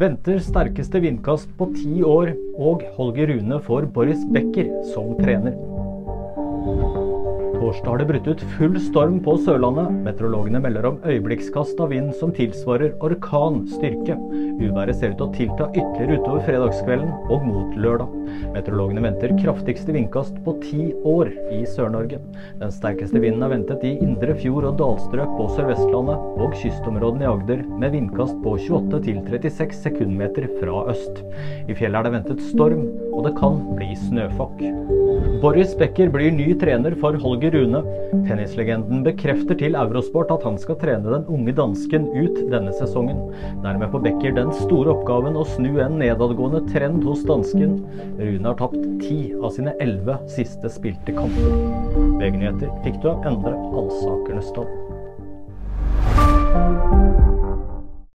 Venter sterkeste vindkast på ti år, og Holger Rune får Boris Becker som trener. Torsdag har det brutt ut full storm på Sørlandet. Meteorologene melder om øyeblikkskast av vind som tilsvarer orkanstyrke. Uværet ser ut til å tilta ytterligere utover fredagskvelden og mot lørdag. Meteorologene venter kraftigste vindkast på ti år i Sør-Norge. Den sterkeste vinden er ventet i indre fjord- og dalstrøk på Sør-Vestlandet og kystområdene i Agder, med vindkast på 28 til 36 sekundmeter fra øst. I fjellet er det ventet storm, og det kan bli snøfokk. Boris Becker blir ny trener for Holger Rune. Tennislegenden bekrefter til Eurosport at han skal trene den unge dansken ut denne sesongen. Dermed får Becker den store oppgaven å snu en nedadgående trend hos dansken. Rune har tapt ti av sine elleve siste spilte kamper. VG-nyheter fikk du av Endre Alsakernes Stad.